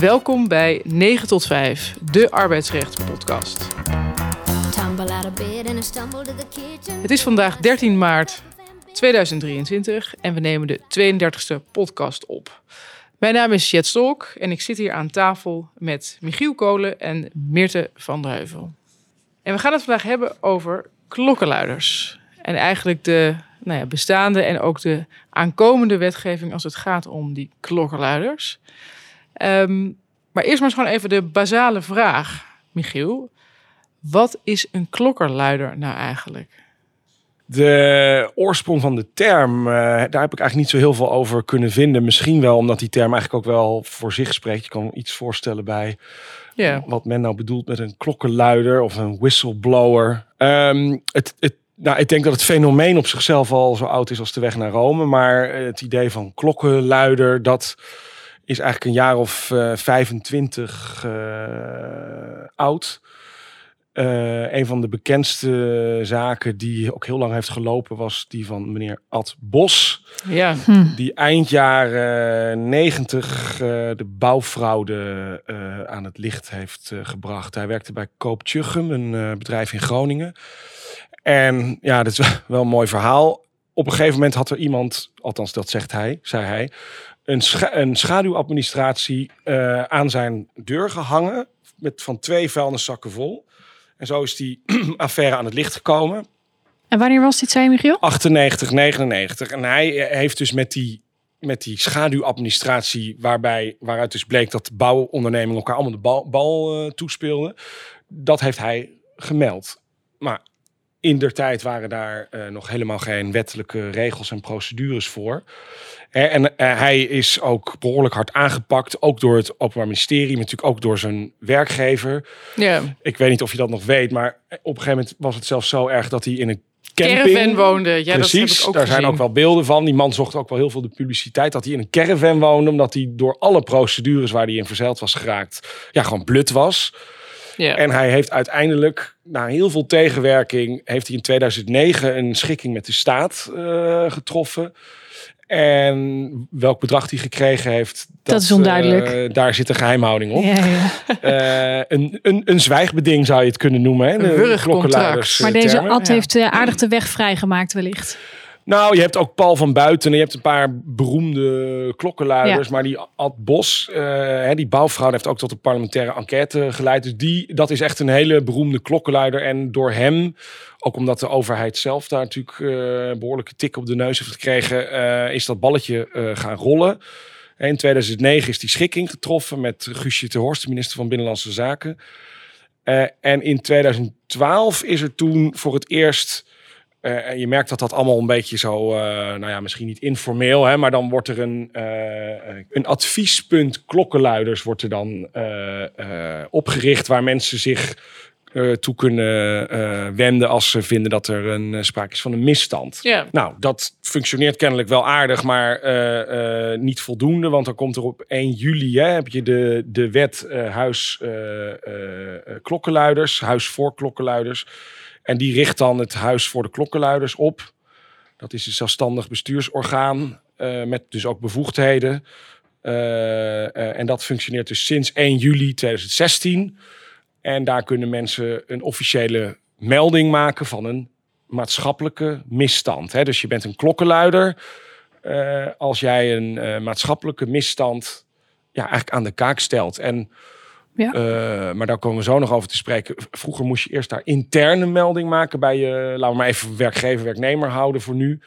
Welkom bij 9 tot 5, de arbeidsrecht podcast. Het is vandaag 13 maart 2023 en we nemen de 32e podcast op. Mijn naam is Jet Stolk en ik zit hier aan tafel met Michiel Kolen en Meerte van der Heuvel. En we gaan het vandaag hebben over klokkenluiders. En eigenlijk de nou ja, bestaande en ook de aankomende wetgeving als het gaat om die klokkenluiders. Um, maar eerst maar eens gewoon even de basale vraag, Michiel. Wat is een klokkenluider nou eigenlijk? De oorsprong van de term, uh, daar heb ik eigenlijk niet zo heel veel over kunnen vinden. Misschien wel omdat die term eigenlijk ook wel voor zich spreekt. Je kan iets voorstellen bij yeah. wat men nou bedoelt met een klokkenluider of een whistleblower. Um, het, het nou, ik denk dat het fenomeen op zichzelf al zo oud is als de weg naar Rome. Maar het idee van klokkenluider, dat is eigenlijk een jaar of uh, 25 uh, oud. Uh, een van de bekendste zaken die ook heel lang heeft gelopen was die van meneer Ad Bos. Ja. Hm. Die eind jaren 90 uh, de bouwfraude uh, aan het licht heeft gebracht. Hij werkte bij Koop Tjuchem, een bedrijf in Groningen. En ja, dat is wel een mooi verhaal. Op een gegeven moment had er iemand, althans dat zegt hij, zei hij, een, scha een schaduwadministratie uh, aan zijn deur gehangen. Met van twee vuilniszakken vol. En zo is die affaire aan het licht gekomen. En wanneer was dit, zei Michiel? 98, 99. En hij eh, heeft dus met die, met die schaduwadministratie, waarbij, waaruit dus bleek dat de bouwondernemingen elkaar allemaal de bal, bal uh, toespeelden. Dat heeft hij gemeld. Maar in der tijd waren daar uh, nog helemaal geen wettelijke regels en procedures voor. En uh, hij is ook behoorlijk hard aangepakt, ook door het Openbaar Ministerie, maar natuurlijk ook door zijn werkgever. Ja. Ik weet niet of je dat nog weet, maar op een gegeven moment was het zelfs zo erg dat hij in een camping caravan woonde. Ja, Precies, dat ook daar gezien. zijn ook wel beelden van. Die man zocht ook wel heel veel de publiciteit dat hij in een caravan woonde, omdat hij door alle procedures waar hij in verzeild was geraakt, ja, gewoon blut was. Ja. En hij heeft uiteindelijk, na heel veel tegenwerking, heeft hij in 2009 een schikking met de staat uh, getroffen. En welk bedrag hij gekregen heeft, dat, dat is onduidelijk. Uh, daar zit een geheimhouding op. Ja, ja. uh, een, een, een zwijgbeding zou je het kunnen noemen. Hè? Een klokkenluiders. Maar deze ad heeft aardig de weg vrijgemaakt wellicht. Nou, je hebt ook Paul van Buiten en je hebt een paar beroemde klokkenluiders. Ja. Maar die Ad Bos, uh, die bouwvrouw, heeft ook tot een parlementaire enquête geleid. Dus die, dat is echt een hele beroemde klokkenluider. En door hem, ook omdat de overheid zelf daar natuurlijk uh, behoorlijke tik op de neus heeft gekregen, uh, is dat balletje gaan rollen. In 2009 is die schikking getroffen met Guusje de Horst, de minister van Binnenlandse Zaken. en in 2012 is er toen voor het eerst uh, en je merkt dat dat allemaal een beetje zo, uh, nou ja, misschien niet informeel, hè, maar dan wordt er een, uh, een adviespunt klokkenluiders wordt er dan opgericht waar mensen zich toe kunnen wenden als ze vinden dat er een sprake is van een misstand. Yeah. Nou, dat functioneert kennelijk wel aardig, maar niet voldoende, want dan komt er op 1 juli hè, heb je de, de wet huis klokkenluiders, huis voor klokkenluiders. En die richt dan het Huis voor de Klokkenluiders op. Dat is een zelfstandig bestuursorgaan uh, met dus ook bevoegdheden. Uh, uh, en dat functioneert dus sinds 1 juli 2016. En daar kunnen mensen een officiële melding maken van een maatschappelijke misstand. Hè? Dus je bent een klokkenluider. als jij een maatschappelijke misstand ja, eigenlijk aan de kaak stelt. En Uh, maar daar komen we zo nog over te spreken. Vroeger moest je eerst daar interne melding maken bij je, laten we maar even werkgever, werknemer houden voor nu.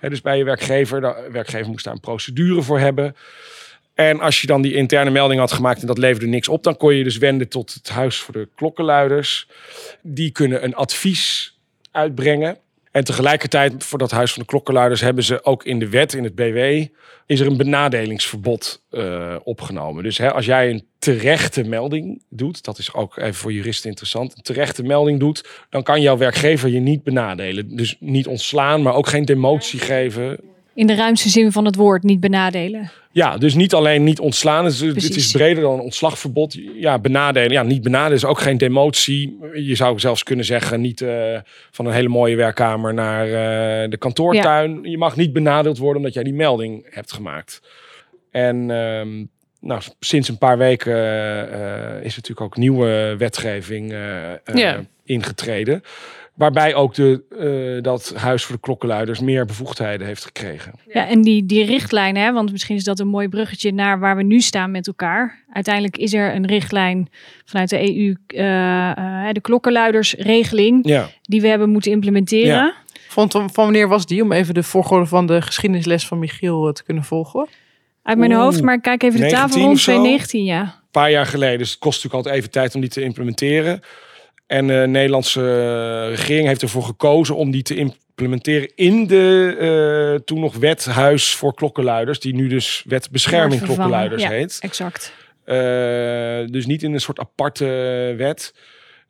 Dus bij je werkgever, de werkgever moest daar een procedure voor hebben. En als je dan die interne melding had gemaakt en dat leverde niks op, dan kon je dus wenden tot het Huis voor de Klokkenluiders. Die kunnen een advies uitbrengen. En tegelijkertijd, voor dat Huis van de Klokkenluiders, hebben ze ook in de wet, in het BW, is er een benadelingsverbod uh, opgenomen. Dus hè, als jij een terechte melding doet, dat is ook even voor juristen interessant, een terechte melding doet, dan kan jouw werkgever je niet benadelen. Dus niet ontslaan, maar ook geen demotie geven. In de ruimste zin van het woord, niet benadelen. Ja, dus niet alleen niet ontslaan. Het is, het is breder dan een ontslagverbod. Ja, benadelen. Ja, niet benadelen is ook geen demotie. Je zou zelfs kunnen zeggen, niet uh, van een hele mooie werkkamer naar uh, de kantoortuin. Ja. Je mag niet benadeeld worden omdat jij die melding hebt gemaakt. En um, nou, sinds een paar weken uh, is natuurlijk ook nieuwe wetgeving Ja. ingetreden. Waarbij ook de, dat Huis voor de Klokkenluiders meer bevoegdheden heeft gekregen. Ja, en die, die richtlijn, hè, want misschien is dat een mooi bruggetje naar waar we nu staan met elkaar. Uiteindelijk is er een richtlijn vanuit de EU, de klokkenluidersregeling, Ja. die we hebben moeten implementeren. Ja. Van, van wanneer was die? Om even de volgorde van de geschiedenisles van Michiel te kunnen volgen. Uit mijn Oeh, hoofd, maar ik kijk even de 19 tafel rond. of zo? 2019, ja. Een paar jaar geleden. Dus het kost natuurlijk altijd even tijd om die te implementeren. En de Nederlandse eh, regering heeft ervoor gekozen om die te implementeren in de eh, toen nog wet Huis voor Klokkenluiders. Die nu dus wet Bescherming. Klokkenluiders Ja. heet. Exact. Eh, dus niet in een soort aparte wet.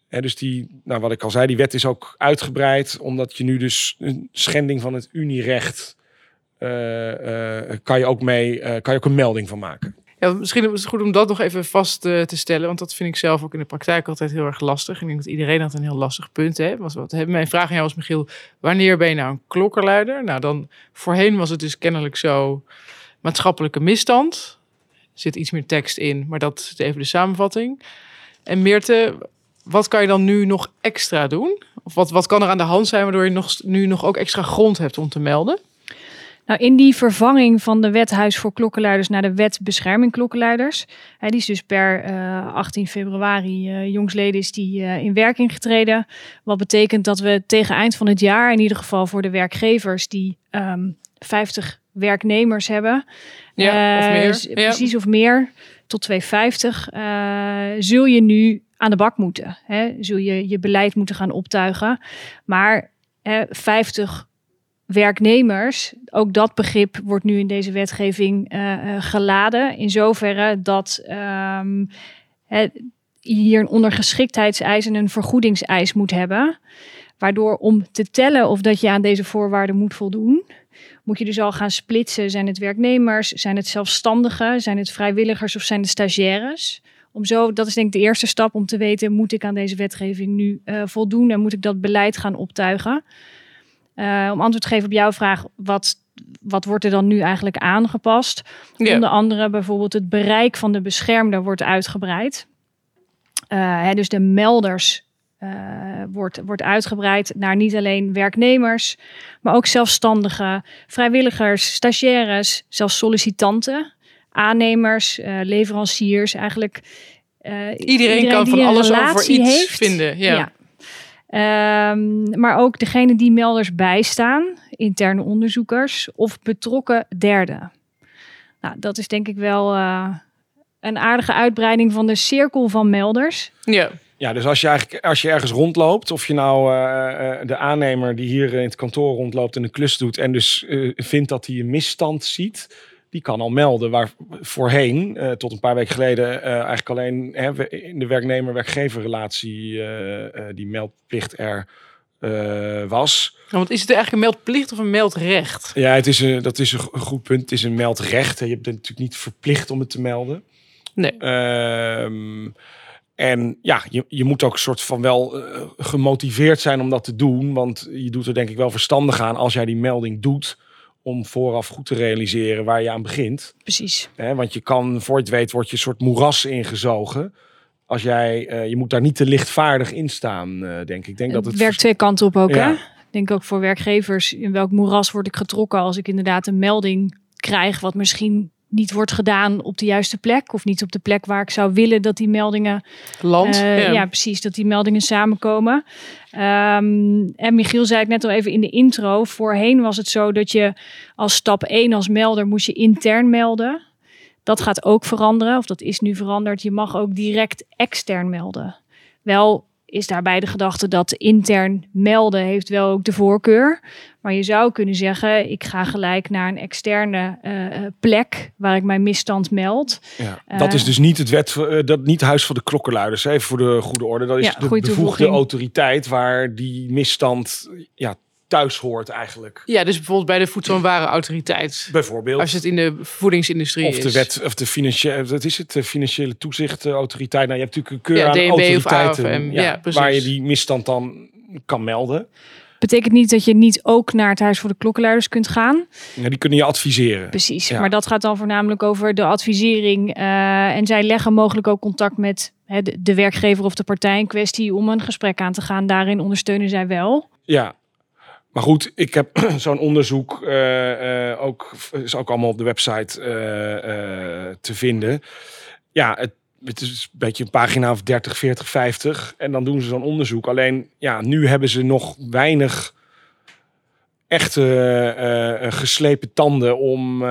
En dus die, nou wat ik al zei, die wet is ook uitgebreid, omdat je nu dus een schending van het Unierecht eh, eh, kan je ook mee, eh, kan je ook een melding van maken. Ja, misschien is het goed om dat nog even vast eh, te stellen. Want dat vind ik zelf ook in de praktijk altijd heel erg lastig. Ik denk dat iedereen dat een heel lastig punt heeft. Was wat, mijn vraag aan jou was, Michiel, wanneer ben je nou een klokkenluider? Nou, dan voorheen was het dus kennelijk zo maatschappelijke misstand. Er zit iets meer tekst in, maar dat is even de samenvatting. En Meerte, wat kan je dan nu nog extra doen? Of wat, wat kan er aan de hand zijn waardoor je nog, nu nog ook extra grond hebt om te melden? Nou, in die vervanging van de wet Huis voor Klokkenluiders naar de wet Bescherming Klokkenluiders. Hè, die is dus per eh, 18 februari eh jongsleden is die eh, in werking getreden. Wat betekent dat we tegen eind van het jaar, in ieder geval voor de werkgevers die ehm 50 werknemers hebben. Ja, of eh, meer. Ja. Precies of meer, tot 250, eh, zul je nu aan de bak moeten. Hè? Zul je je beleid moeten gaan optuigen. Maar hè, 50 werknemers, ook dat begrip wordt nu in deze wetgeving eh, eh, geladen. In zoverre dat je hier een ondergeschiktheidseis en een vergoedingseis moet hebben. Waardoor om te tellen of dat je aan deze voorwaarden moet voldoen, moet je dus al gaan splitsen. Zijn het werknemers, zijn het zelfstandigen, zijn het vrijwilligers of zijn het stagiaires? Om zo, dat is denk ik de eerste stap om te weten, moet ik aan deze wetgeving nu eh, voldoen en moet ik dat beleid gaan optuigen? Eh, om antwoord te geven op jouw vraag, wat, wat wordt er dan nu eigenlijk aangepast? Ja. Onder andere bijvoorbeeld het bereik van de beschermde wordt uitgebreid. Eh, hè, dus de melders eh, wordt, wordt uitgebreid naar niet alleen werknemers, maar ook zelfstandigen, vrijwilligers, stagiaires, zelfs sollicitanten, aannemers, leveranciers. Eigenlijk Iedereen, kan van alles over iets heeft. vinden. Ja. Ehm, maar ook degene die melders bijstaan, interne onderzoekers of betrokken derden. Nou, dat is denk ik wel eh, een aardige uitbreiding van de cirkel van melders. ja. Ja, dus als je eigenlijk als je ergens rondloopt, of je nou eh, eh, de aannemer die hier in het kantoor rondloopt en een klus doet en dus eh, vindt dat hij een misstand ziet, die kan al melden. Waar voorheen, eh, tot een paar weken geleden, eh, eigenlijk alleen hè, in de werknemer-werkgeverrelatie eh, die meldplicht er was. Nou, Want is het eigenlijk een meldplicht of een meldrecht? Ja, het is een, dat is een go- een goed punt. Het is een meldrecht. Je bent natuurlijk niet verplicht om het te melden. Nee. Ehm, en ja, je, je moet ook een soort van wel gemotiveerd zijn om dat te doen. Want je doet er denk ik wel verstandig aan als jij die melding doet. Om vooraf goed te realiseren waar je aan begint. Precies. Want je kan, voor je het weet, word je een soort moeras ingezogen. Als jij, eh, je moet daar niet te lichtvaardig in staan, eh, denk ik. Ik denk dat het werkt twee kanten op ook. Ja. Hè? Ik denk ook voor werkgevers, in welk moeras word ik getrokken als ik inderdaad een melding krijg, wat misschien niet wordt gedaan op de juiste plek. Of niet op de plek waar ik zou willen dat die meldingen Land. Eh, ja. ja. precies, dat die meldingen samenkomen. Ehm, en Michiel zei het net al even in de intro. Voorheen was het zo dat je als stap 1 als melder moest je intern melden. Dat gaat ook veranderen, of dat is nu veranderd. Je mag ook direct extern melden. Wel is daarbij de gedachte dat intern melden heeft wel ook de voorkeur. Maar je zou kunnen zeggen, ik ga gelijk naar een externe eh, eh, plek waar ik mijn misstand meld. Ja, Eh, dat is dus niet het wet, eh, dat niet huis van de klokkenluiders, even voor de goede orde. Dat is Ja, de bevoegde autoriteit waar die misstand ja, thuis hoort eigenlijk. Ja, dus bijvoorbeeld bij de Voedsel- en Warenautoriteit. Bijvoorbeeld. Als het in de voedingsindustrie of is. de wet, of de financiële, wat is het, de financiële toezichtautoriteit. Nou, je hebt natuurlijk een keur Ja, aan DNB of autoriteiten AFM, ja, precies. waar je die misstand dan kan melden. Betekent niet dat je niet ook naar het Huis voor de Klokkenluiders kunt gaan. Ja, die kunnen je adviseren. Precies, Ja. maar dat gaat dan voornamelijk over de advisering. eh, en zij leggen mogelijk ook contact met hè, de, de werkgever of de partij in kwestie om een gesprek aan te gaan. Daarin ondersteunen zij wel. Ja. Maar goed, ik heb zo'n onderzoek eh, eh, ook, is ook allemaal op de website eh, te vinden. Ja, het, het is een beetje een pagina of 30, 40, 50. En dan doen ze zo'n onderzoek. Alleen, ja, nu hebben ze nog weinig echte eh, eh, geslepen tanden om eh,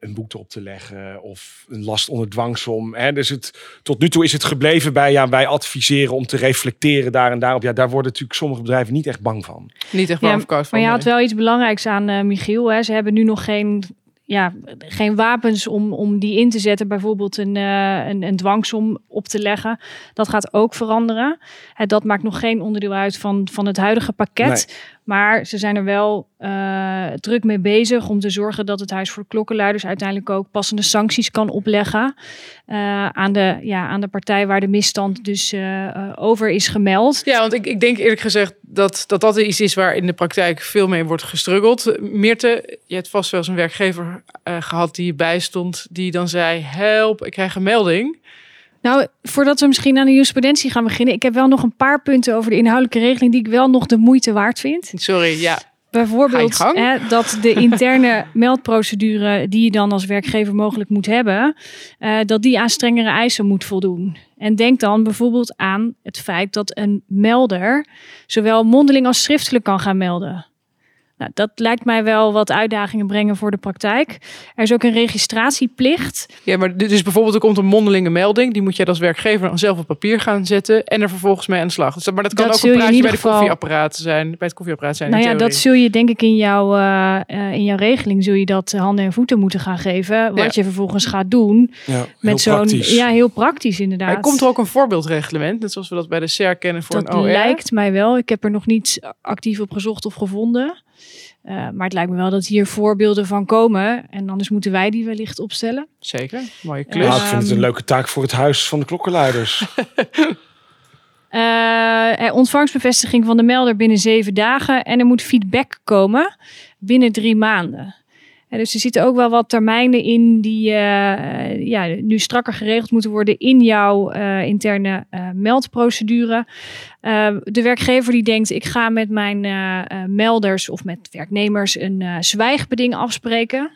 een boete op te leggen of een last onder dwangsom. Hè? Dus het, tot nu toe is het gebleven bij, ja, wij adviseren om te reflecteren daar en daarop. Ja, daar worden natuurlijk sommige bedrijven niet echt bang van. Niet echt Ja, of koud van. Maar je had wel iets belangrijks aan Michiel. Hè. Ze hebben nu nog geen, ja, geen wapens om, om die in te zetten. Bijvoorbeeld een, eh, een, een dwangsom op te leggen. Dat gaat ook veranderen. Hè, dat maakt nog geen onderdeel uit van, van het huidige pakket. Maar ze zijn er wel eh, druk mee bezig om te zorgen dat het Huis voor de Klokkenluiders uiteindelijk ook passende sancties kan opleggen eh, aan, de, ja, aan de partij waar de misstand dus over is gemeld. Ja, want ik, ik denk eerlijk gezegd dat, dat dat iets is waar in de praktijk veel mee wordt gestruggeld. Meerte, je hebt vast wel eens een werkgever eh, gehad die je bijstond, die dan zei: Help, ik krijg een melding. Nou, voordat we misschien aan de jurisprudentie gaan beginnen, ik heb wel nog een paar punten over de inhoudelijke regeling die ik wel nog de moeite waard vind. Sorry, ja. Bijvoorbeeld hè, dat de interne meldprocedure die je dan als werkgever mogelijk moet hebben, eh, dat die aan strengere eisen moet voldoen. En denk dan bijvoorbeeld aan het feit dat een melder zowel mondeling als schriftelijk kan gaan melden. Nou, dat lijkt mij wel wat uitdagingen brengen voor de praktijk. Er is ook een registratieplicht. Ja, maar dit is bijvoorbeeld, er komt een mondelinge melding. Die moet jij als werkgever dan zelf op papier gaan zetten en er vervolgens mee aan de slag. Dus dat, maar dat kan Dat ook een praatje bij de geval- koffieapparaat zijn. Bij het koffieapparaat zijn. Nou ja, dat zul je denk ik in jouw, eh, eh, in jouw regeling zul je dat handen en voeten moeten gaan geven. Wat Ja. je vervolgens gaat doen Ja, met zo'n praktisch. ja heel praktisch inderdaad. Er komt er ook een voorbeeldreglement, net zoals we dat bij de SER kennen voor dat een OR. lijkt mij wel. Ik heb er nog niets actief op gezocht of gevonden. Eh, maar het lijkt me wel dat hier voorbeelden van komen. En anders moeten wij die wellicht opstellen. Zeker, mooie Ja. klus. Nou, ik vind het een Ehm, leuke taak voor het huis van de klokkenluiders. Eh, er ontvangstbevestiging van de melder binnen zeven dagen. En er moet feedback komen binnen drie maanden. Dus er zitten ook wel wat termijnen in die eh, ja, nu strakker geregeld moeten worden in jouw eh, interne eh, meldprocedure. De werkgever die denkt, ik ga met mijn melders of met werknemers een zwijgbeding afspreken.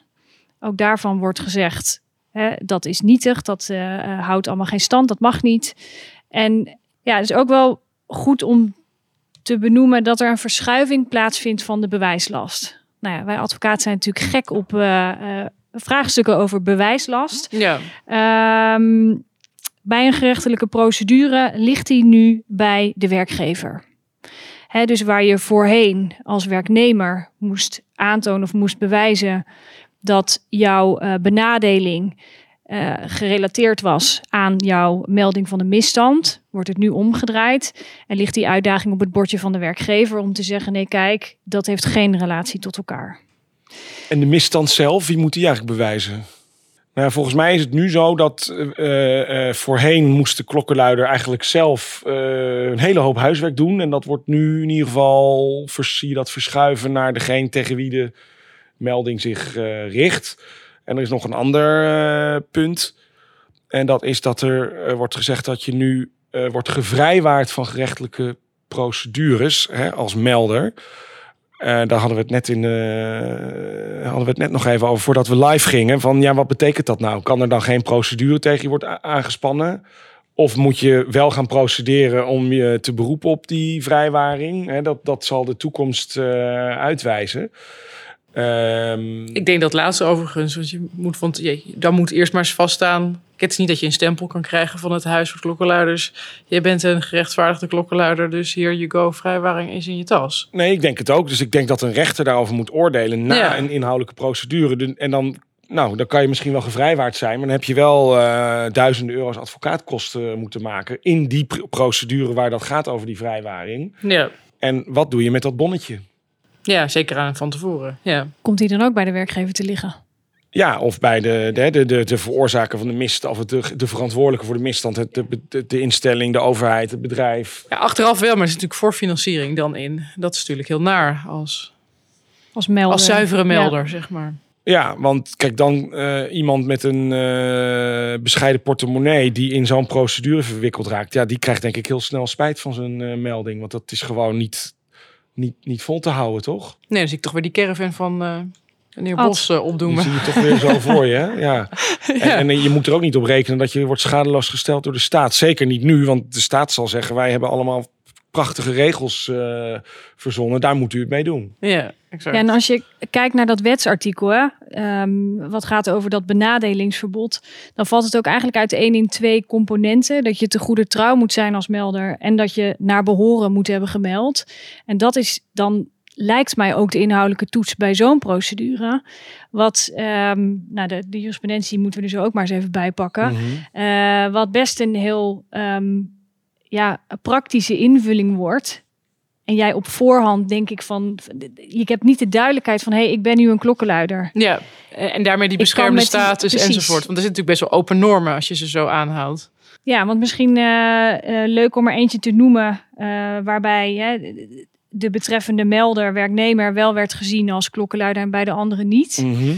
Ook daarvan wordt gezegd, hè, dat is nietig, dat houdt allemaal geen stand, dat mag niet. En ja, het is ook wel goed om te benoemen dat er een verschuiving plaatsvindt van de bewijslast. Nou ja, wij advocaten zijn natuurlijk gek op eh, eh, vraagstukken over bewijslast. Ja, Ehm, bij een gerechtelijke procedure ligt die nu bij de werkgever. Dus waar je voorheen als werknemer moest aantonen of moest bewijzen dat jouw eh, benadeling eh, gerelateerd was aan jouw melding van de misstand, wordt het nu omgedraaid en ligt die uitdaging op het bordje van de werkgever om te zeggen: nee, kijk, dat heeft geen relatie tot elkaar. En de misstand zelf, wie moet die eigenlijk bewijzen? Nou, volgens mij is het nu zo dat eh, eh, voorheen moest de klokkenluider eigenlijk zelf een hele hoop huiswerk doen. En dat wordt nu in ieder geval, zie je dat verschuiven naar degene tegen wie de melding zich richt. En er is nog een ander eh, punt. En dat is dat er eh, wordt gezegd dat je nu eh, wordt gevrijwaard van gerechtelijke procedures hè, als melder. Eh, daar hadden we het net in hadden we het net nog even over voordat we live gingen. Van ja, wat betekent dat nou? Kan er dan geen procedure tegen je worden aangespannen? Of moet je wel gaan procederen om je te beroepen op die vrijwaring? Dat, dat zal de toekomst uitwijzen. Ehm, ik denk dat laatste overigens. Want je moet, want je, dan moet eerst maar eens vaststaan. Het is niet dat je een stempel kan krijgen van het Huis voor Klokkenluiders. Je bent een gerechtvaardigde klokkenluider, dus here you go, vrijwaring is in je tas. Nee, ik denk het ook. Dus ik denk dat een rechter daarover moet oordelen na Ja. een inhoudelijke procedure. En dan, nou, dan kan je misschien wel gevrijwaard zijn, maar dan heb je wel eh, duizenden euro's advocaatkosten moeten maken in die pr- procedure waar dat gaat over die vrijwaring. Ja, En wat doe je met dat bonnetje? Ja zeker aan van tevoren. Ja. Komt die dan ook bij de werkgever te liggen? Ja, of bij de, de, de, de, de veroorzaker van de misstand, of de, de verantwoordelijke voor de misstand, het, de, de, de instelling, de overheid, het bedrijf. Ja, achteraf wel, maar er is natuurlijk voor financiering dan in. Dat is natuurlijk heel naar als, Als melder. als zuivere melder, zeg maar. Ja, want kijk dan eh, iemand met een eh, bescheiden portemonnee die in zo'n procedure verwikkeld raakt, ja, die krijgt denk ik heel snel spijt van zijn eh, melding, want dat is gewoon niet, niet, niet vol te houden, toch? Nee, dan zie ik toch weer die caravan van eh meneer Ad. Bos Die opdoemen. zie je toch weer zo voor je, hè? Ja. En, en eh, je moet er ook niet op rekenen dat je wordt schadeloos gesteld door de staat. Zeker niet nu, want de staat zal zeggen: wij hebben allemaal prachtige regels eh, verzonnen. Daar moet u het mee doen. Ja, exact. Ja, en als je kijkt naar dat wetsartikel, hè, ehm, wat gaat over dat benadelingsverbod, dan valt het ook eigenlijk uit één in twee componenten. Dat je te goede trouw moet zijn als melder en dat je naar behoren moet hebben gemeld. En dat is dan, lijkt mij ook de inhoudelijke toets bij zo'n procedure. Wat, ehm, nou de, de jurisprudentie moeten we er zo ook maar eens even bijpakken. Mhm. Eh, wat best een heel ehm, ja, praktische invulling wordt. En jij op voorhand denk ik van, je hebt niet de duidelijkheid van, hé, hey, ik ben nu een klokkenluider. Ja, en daarmee die beschermde die- status enzovoort. Want er zitten natuurlijk best wel open normen als je ze zo aanhoudt. Ja, want misschien eh, eh, leuk om er eentje te noemen, eh, waarbij hè, de betreffende melder, werknemer, wel werd gezien als klokkenluider en bij de anderen niet. Mhm.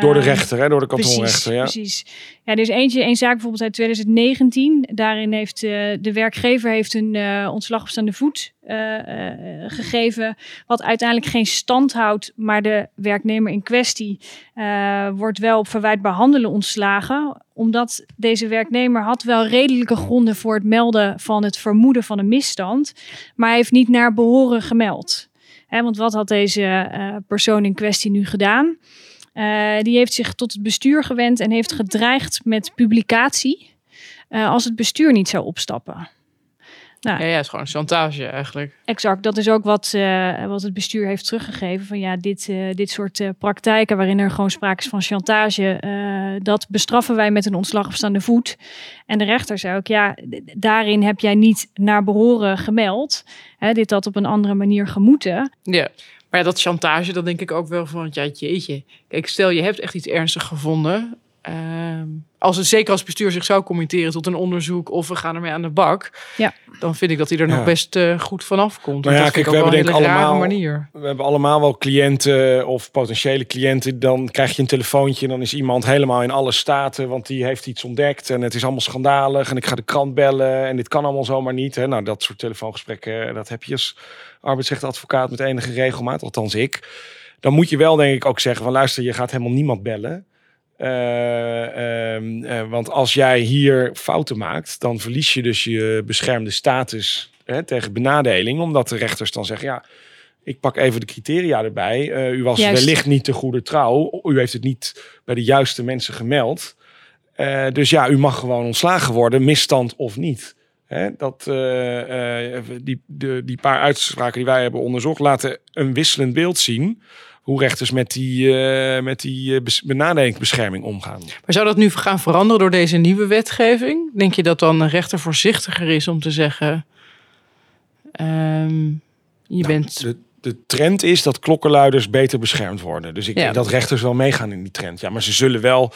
Door de Ehm, rechter, hè? door de Precies, kantonrechter. Ja. precies. Ja, er is eentje, een zaak bijvoorbeeld uit 2019. Daarin heeft eh, de werkgever heeft een eh, ontslag op staande voet eh, gegeven, wat uiteindelijk geen stand houdt, maar de werknemer in kwestie wordt wel op verwijtbaar handelen ontslagen, omdat deze werknemer had wel redelijke gronden voor het melden van het vermoeden van een misstand, maar hij heeft niet naar behoren gemeld. Hè, want wat had deze persoon in kwestie nu gedaan? Eh, die heeft zich tot het bestuur gewend en heeft gedreigd met publicatie eh, als het bestuur niet zou opstappen. Nou, Ja, ja, het is gewoon chantage eigenlijk. exact. Dat is ook wat, eh, wat het bestuur heeft teruggegeven. Van ja, dit, dit soort praktijken waarin er gewoon sprake is van chantage, dat bestraffen wij met een ontslag op staande voet. En de rechter zei ook, ja, daarin heb jij niet naar behoren gemeld. Hè, dit had op een andere manier gemoeten. Ja. Maar dat chantage, dat denk ik ook wel van, ja, jeetje. Kijk, stel je hebt echt iets ernstigs gevonden. Ehm, als het zeker als het bestuur zich zou committeren tot een onderzoek of we gaan ermee aan de bak, Ja. dan vind ik dat hij er Ja. nog best eh, goed vanaf komt. Nou ja, dat vind kijk, ik ook we hebben denk ik allemaal- manier. We hebben allemaal wel cliënten of potentiële cliënten. Dan krijg je een telefoontje en dan is iemand helemaal in alle staten. Want die heeft iets ontdekt en het is allemaal schandalig. En ik ga de krant bellen en dit kan allemaal zomaar niet. Hè. Nou, dat soort telefoongesprekken, dat heb je als arbeidsrechtadvocaat met enige regelmaat. Althans ik. Dan moet je wel denk ik ook zeggen van luister, je gaat helemaal niemand bellen. Eh, ehm, eh, want als jij hier fouten maakt, dan verlies je dus je beschermde status hè, tegen benadeling. Omdat de rechters dan zeggen, ja, ik pak even de criteria erbij. Eh, u was Juist. wellicht niet te goede trouw. U heeft het niet bij de juiste mensen gemeld. Dus ja, u mag gewoon ontslagen worden, misstand of niet. Hè, dat, die, de, die paar uitspraken die wij hebben onderzocht laten een wisselend beeld zien hoe rechters met die, eh, met die eh, bes- benadelingsbescherming omgaan. Maar zou dat nu gaan veranderen door deze nieuwe wetgeving? Denk je dat dan een rechter voorzichtiger is om te zeggen... ehm, je Nou, bent... De, de trend is dat klokkenluiders beter beschermd worden. Dus ik Ja. denk dat rechters wel meegaan in die trend. Ja, maar ze zullen wel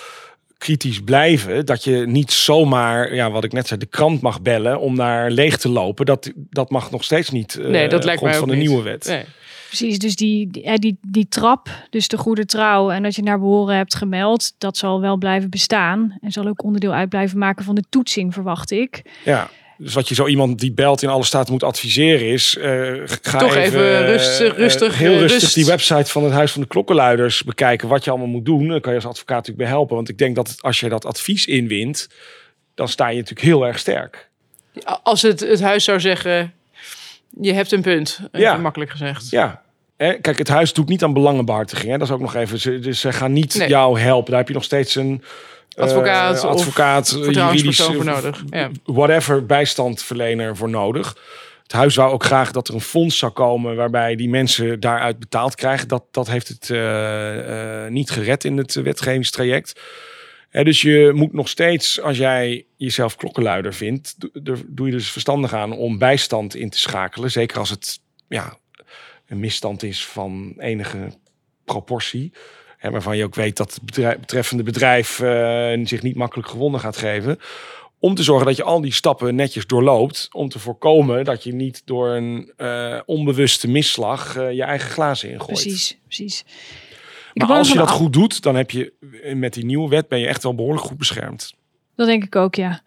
kritisch blijven. Dat je niet zomaar, ja, wat ik net zei, de krant mag bellen om daar leeg te lopen. Dat, dat mag nog steeds niet. eh, nee, dat lijkt mij ook van de niet. nieuwe wet. Nee. Precies, dus die, die, eh, die, die trap, dus de goede trouw en dat je naar behoren hebt gemeld, dat zal wel blijven bestaan. En zal ook onderdeel uit blijven maken van de toetsing, verwacht ik. Ja. Dus wat je zo iemand die belt in alle staten moet adviseren is... eh, ga Toch even rustig- eh, rustig, heel rustig rust. die website van het Huis van de Klokkenluiders bekijken. Wat je allemaal moet doen. Dan kan je als advocaat natuurlijk bij helpen. Want ik denk dat als je dat advies inwint... dan sta je natuurlijk heel erg sterk. Als het, het huis zou zeggen, je hebt een punt. Ja. makkelijk gezegd. Ja. Hè, Kijk, het huis doet niet aan belangenbehartiging. Hè? Dat is ook nog even. Ze, dus ze gaan niet Nee. jou helpen. Daar heb je nog steeds een eh, Advocaat advocaat, eh, juridisch, voor nodig. Ja. whatever bijstandverlener voor nodig. Het huis wou ook graag dat er een fonds zou komen waarbij die mensen daaruit betaald krijgen. Dat, dat heeft het eh, eh, niet gered in het wetgevingstraject. Dus je moet nog steeds, als jij jezelf klokkenluider vindt, do- doe je dus verstandig aan om bijstand in te schakelen. Zeker als het ja, een misstand is van enige proportie. Hè, waarvan je ook weet dat het betreffende bedrijf eh, zich niet makkelijk gewonnen gaat geven. Om te zorgen dat je al die stappen netjes doorloopt. Om te voorkomen dat je niet door een eh, onbewuste misslag eh, je eigen glazen ingooit. Precies, precies. Maar als je dat goed doet, dan heb je met die nieuwe wet ben je echt wel behoorlijk goed beschermd. Dat denk ik ook, ja.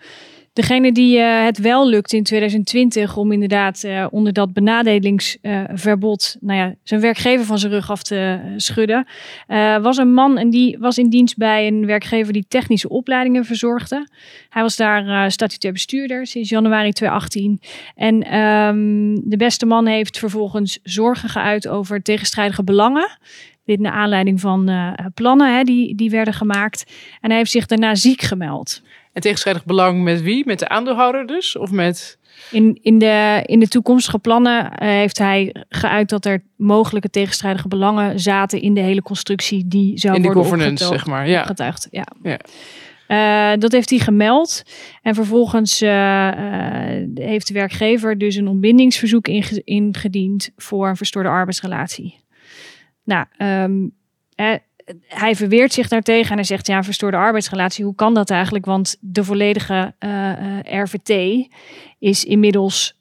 Degene die eh, het wel lukt in 2020 om inderdaad eh, onder dat benadelingsverbod, nou ja, zijn werkgever van zijn rug af te eh, schudden, eh, was een man en die was in dienst bij een werkgever die technische opleidingen verzorgde. Hij was daar eh statutair bestuurder sinds januari 2018. En ehm, de beste man heeft vervolgens zorgen geuit over tegenstrijdige belangen. Dit naar aanleiding van eh, plannen hè, die, die werden gemaakt. En hij heeft zich daarna ziek gemeld. En tegenstrijdig belang met wie? Met de aandeelhouder dus? Of met... In, in, de, in de toekomstige plannen eh, heeft hij geuit dat er mogelijke tegenstrijdige belangen zaten in de hele constructie die zou In de worden governance, opgetuigd- zeg maar. Ja. opgetuigd. Ja. Ja. Eh, dat heeft hij gemeld. En vervolgens heeft de werkgever dus een ontbindingsverzoek inge- ingediend voor een verstoorde arbeidsrelatie. Nou, ehm, eh, hij verweert zich daartegen en hij zegt ja, verstoorde arbeidsrelatie, hoe kan dat eigenlijk? Want de volledige eh, eh, RVT is inmiddels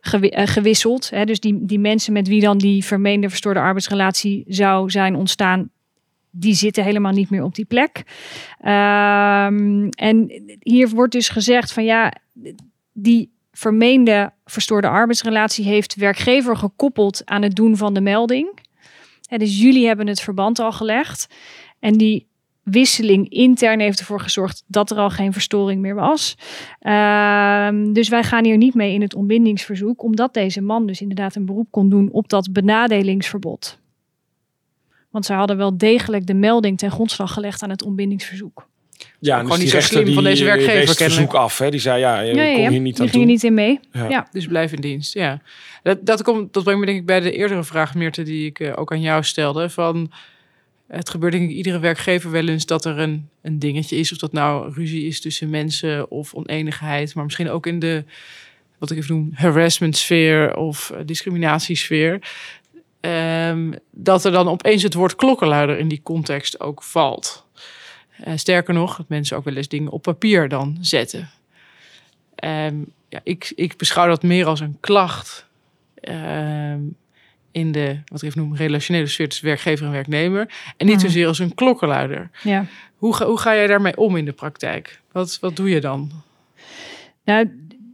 eh, gewisseld. Hè? Dus die, die mensen met wie dan die vermeende verstoorde arbeidsrelatie zou zijn ontstaan, die zitten helemaal niet meer op die plek. Ehm, en hier wordt dus gezegd van ja, die vermeende verstoorde arbeidsrelatie heeft werkgever gekoppeld aan het doen van de melding. Dus jullie hebben het verband al gelegd. En die wisseling intern heeft ervoor gezorgd dat er al geen verstoring meer was. Ehm, dus wij gaan hier niet mee in het ontbindingsverzoek, omdat deze man dus inderdaad een beroep kon doen op dat benadelingsverbod. Want zij hadden wel degelijk de melding ten grondslag gelegd aan het ontbindingsverzoek. Ja, gewoon niet zo slim van deze werkgever, wees het kennelijk. verzoek af. Hè? Die zei ja, je ja, kon ja. hier niet Die ging toe. niet in mee. Ja. Ja. Dus blijf in dienst, ja. Dat, dat, komt, dat brengt me denk ik bij de eerdere vraag, Meerte, die ik eh, ook aan jou stelde. Van, het gebeurt denk ik iedere werkgever wel eens dat er een, een dingetje is. Of dat nou ruzie is tussen mensen of oneenigheid. Maar misschien ook in de, wat ik even noem, harassment sfeer of eh, discriminatiesfeer. Ehm, dat er dan opeens het woord klokkenluider in die context ook valt. Eh, sterker nog, dat mensen ook wel eens dingen op papier dan zetten. Ehm, ja, ik, ik beschouw dat meer als een klacht ehm, in de, wat ik even noem, relationele sfeer tussen werkgever en werknemer. En niet zozeer als een klokkenluider. ja. Hoe ga, hoe ga jij daarmee om in de praktijk? Wat, wat doe je dan? Nou,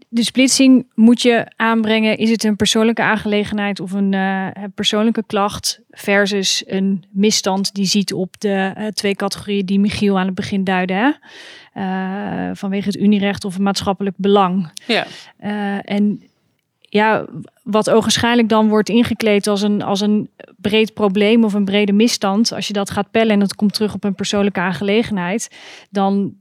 de splitsing moet je aanbrengen. Is het een persoonlijke aangelegenheid of een eh, persoonlijke klacht versus een misstand die ziet op de eh, twee categorieën die Michiel aan het begin duidde. Hè? Eh, vanwege het unierecht of een maatschappelijk belang. Ja, en ja, wat ogenschijnlijk dan wordt ingekleed als een, als een breed probleem of een brede misstand. Als je dat gaat pellen en dat komt terug op een persoonlijke aangelegenheid, dan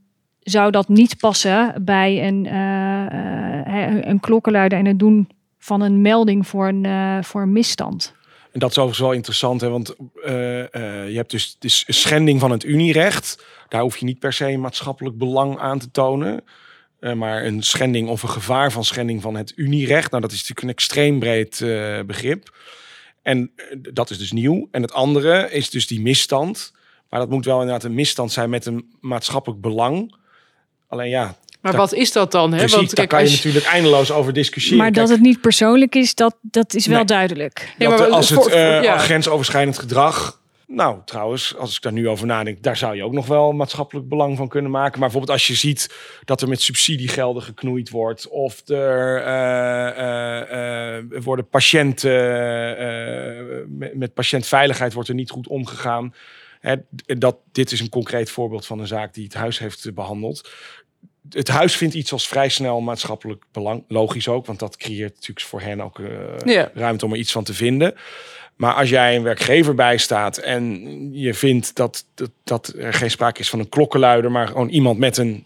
zou dat niet passen bij een, hè, een klokkenluider en het doen van een melding voor een, eh, voor een misstand. En dat is overigens wel interessant, hè, want je hebt dus, een schending van het unierecht. Daar hoef je niet per se maatschappelijk belang aan te tonen. Maar een schending of een gevaar van schending van het unierecht, nou dat is natuurlijk een extreem breed begrip. En dat is dus nieuw. En het andere is dus die misstand. Maar dat moet wel inderdaad een misstand zijn met een maatschappelijk belang. Alleen ja, maar Daar- wat is dat dan? Hè? precies, Want daar kijk, kan je als, natuurlijk eindeloos over discussiëren. Maar dat het niet persoonlijk is, dat, dat is wel Nee. duidelijk. Ja, maar als het eh, voor- ja. grensoverschrijdend gedrag. Nou, trouwens, als ik daar nu over nadenk, daar zou je ook nog wel maatschappelijk belang van kunnen maken. Maar bijvoorbeeld als je ziet dat er met subsidiegelden geknoeid wordt, of er eh, eh, eh, worden patiënten eh, met, met patiëntveiligheid wordt er niet goed omgegaan. Hè, dat, dit is een concreet voorbeeld van een zaak die het huis heeft eh, behandeld. Het huis vindt iets als vrij snel maatschappelijk belang. Logisch ook, want dat creëert natuurlijk voor hen ook eh, Ja. ruimte om er iets van te vinden. Maar als jij een werkgever bijstaat en je vindt dat, dat, dat er geen sprake is van een klokkenluider, maar gewoon iemand met een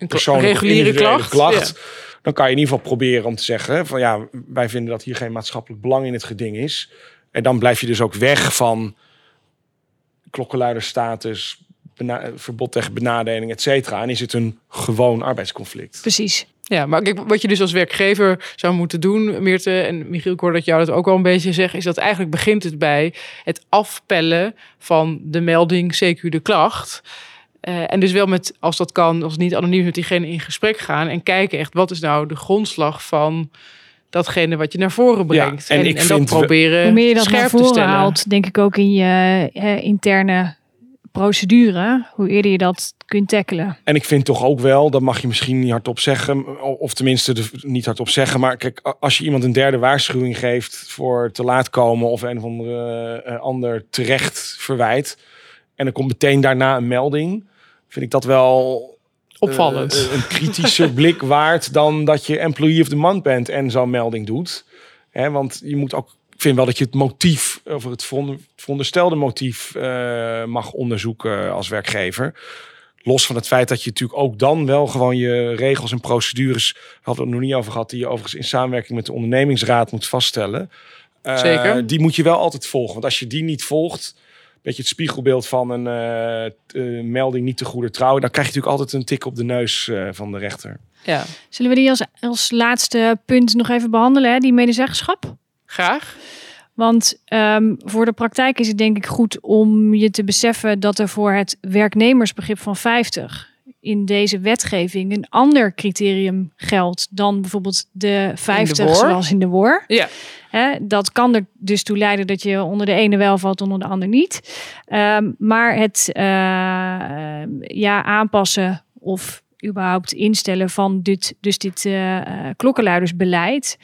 een persoonlijke reguliere klacht. Ja. dan kan je in ieder geval proberen om te zeggen van ja, wij vinden dat hier geen maatschappelijk belang in het geding is. En dan blijf je dus ook weg van klokkenluiderstatus, bena- verbod tegen benadeling, et cetera. En is het een gewoon arbeidsconflict. Precies. Ja, maar kijk, wat je dus als werkgever zou moeten doen, Meerte en Michiel, ik hoor dat jou dat ook wel een beetje zeggen, is dat eigenlijk begint het bij het afpellen van de melding CQ de klacht. Uh, en dus wel met, als dat kan, als niet anoniem met diegene in gesprek gaan en kijken echt wat is nou de grondslag van datgene wat je naar voren brengt. Ja, en, ik en vind dat proberen Hoe meer je dat scherp naar te voren haalt, denk ik ook in je interne procedure, hoe eerder je dat kunt tackelen. En ik vind toch ook wel, dat mag je misschien niet hardop zeggen, of tenminste de, niet hardop zeggen, maar kijk, als je iemand een derde waarschuwing geeft voor te laat komen of een of andere eh, ander terecht verwijt, en er komt meteen daarna een melding, vind ik dat wel Opvallend. eh, een kritischer blik waard dan dat je employee of the month bent en zo'n melding doet. Hè, want je moet ook, ik vind wel dat je het motief, of het veronde- veronderstelde motief eh, mag onderzoeken als werkgever. Los van het feit dat je natuurlijk ook dan wel gewoon je regels en procedures, we hadden het nog niet over gehad, die je overigens in samenwerking met de ondernemingsraad moet vaststellen. Eh, Zeker. Die moet je wel altijd volgen. Want als je die niet volgt, beetje het spiegelbeeld van een eh, eh, melding niet te goede trouw, dan krijg je natuurlijk altijd een tik op de neus eh, van de rechter. Ja, Zullen we die als, als laatste punt nog even behandelen, hè? die medezeggenschap? graag. Want ehm, voor de praktijk is het denk ik goed om je te beseffen dat er voor het werknemersbegrip van 50 in deze wetgeving een ander criterium geldt dan bijvoorbeeld de 50 WOR? zoals in de WOR. Ja. Dat kan er dus toe leiden dat je onder de ene wel valt, onder de ander niet. Ehm, maar het eh, ja, aanpassen of überhaupt instellen van dit, dus dit eh, eh, klokkenluidersbeleid.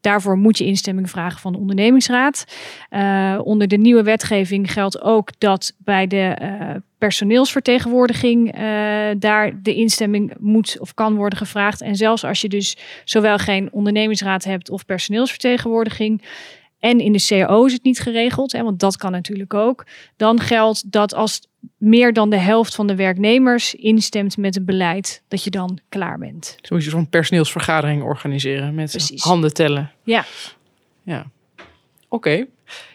Daarvoor moet je instemming vragen van de ondernemingsraad. Eh, onder de nieuwe wetgeving geldt ook dat bij de eh, personeelsvertegenwoordiging eh, daar de instemming moet of kan worden gevraagd. En zelfs als je dus zowel geen ondernemingsraad hebt of personeelsvertegenwoordiging. En in de CAO is het niet geregeld, hè, want dat kan natuurlijk ook. Dan geldt dat als meer dan de helft van de werknemers instemt met het beleid, dat je dan klaar bent. Zo moet je zo'n personeelsvergadering organiseren met Precies. handen tellen. Ja. Ja. Oké.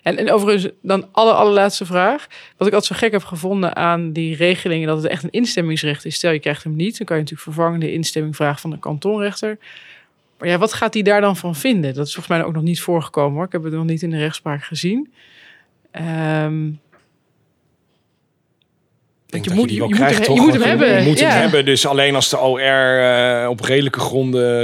En, en overigens, dan alle allerlaatste vraag. Wat ik altijd zo gek heb gevonden aan die regelingen, dat het echt een instemmingsrecht is. Stel, je krijgt hem niet, dan kan je natuurlijk vervangende instemming vragen van de kantonrechter. Ja, wat gaat hij daar dan van vinden? Dat is volgens mij ook nog niet voorgekomen hoor. Ik heb het nog niet in de rechtspraak gezien. Je moet- die wel je moet krijgt, hem- toch? je moet hem hebben, Je moet ja. hem hebben. Dus alleen als de OR eh, op redelijke gronden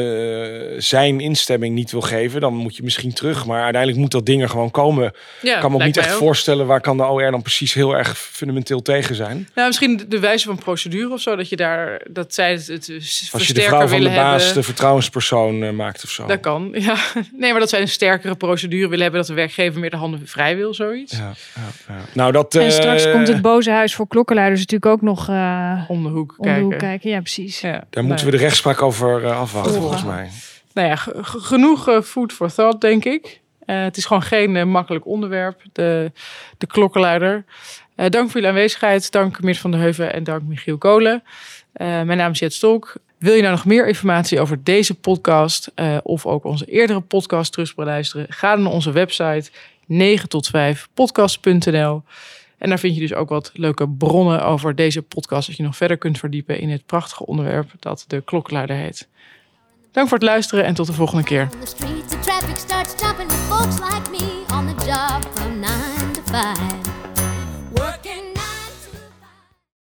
eh, zijn instemming niet wil geven, dan moet je misschien terug. Maar uiteindelijk moet dat ding er gewoon komen. ja, ik kan me ook niet echt voorstellen waar kan de OR dan precies heel erg fundamenteel tegen zijn. Nou, misschien de- wijze van procedure of zo, dat je daar, dat zij het, het Als je de versterker vrouw van de baas hebben. de vertrouwenspersoon eh, maakt of zo. Dat kan, ja. Nee, maar dat zij een sterkere procedure willen hebben, dat de werkgever meer de handen vrij wil, zoiets. Ja, ja, ja. Nou, dat, En straks komt het boze huis voor klokkenluiders natuurlijk ook nog eh Om de hoek om de kijken. hoek kijken. Ja, precies. Ja. Daar Nou moeten we de rechtspraak over eh, afwachten, Volgen. volgens mij. Nou ja, ge- ge- genoeg eh, food for thought, denk ik. Eh, het is gewoon geen makkelijk onderwerp, de, de klokkenluider. Eh, dank voor jullie aanwezigheid. Dank Meert van der Heuven en dank Michiel Kolen. Eh, mijn naam is Jet Stolk. Wil je nou nog meer informatie over deze podcast eh, of ook onze eerdere podcast terug beluisteren? Ga dan naar onze website 9 tot 5 podcast.nl. En daar vind je dus ook wat leuke bronnen over deze podcast, dat je nog verder kunt verdiepen in het prachtige onderwerp dat de klokkenluider heet. Dank voor het luisteren en tot de volgende keer.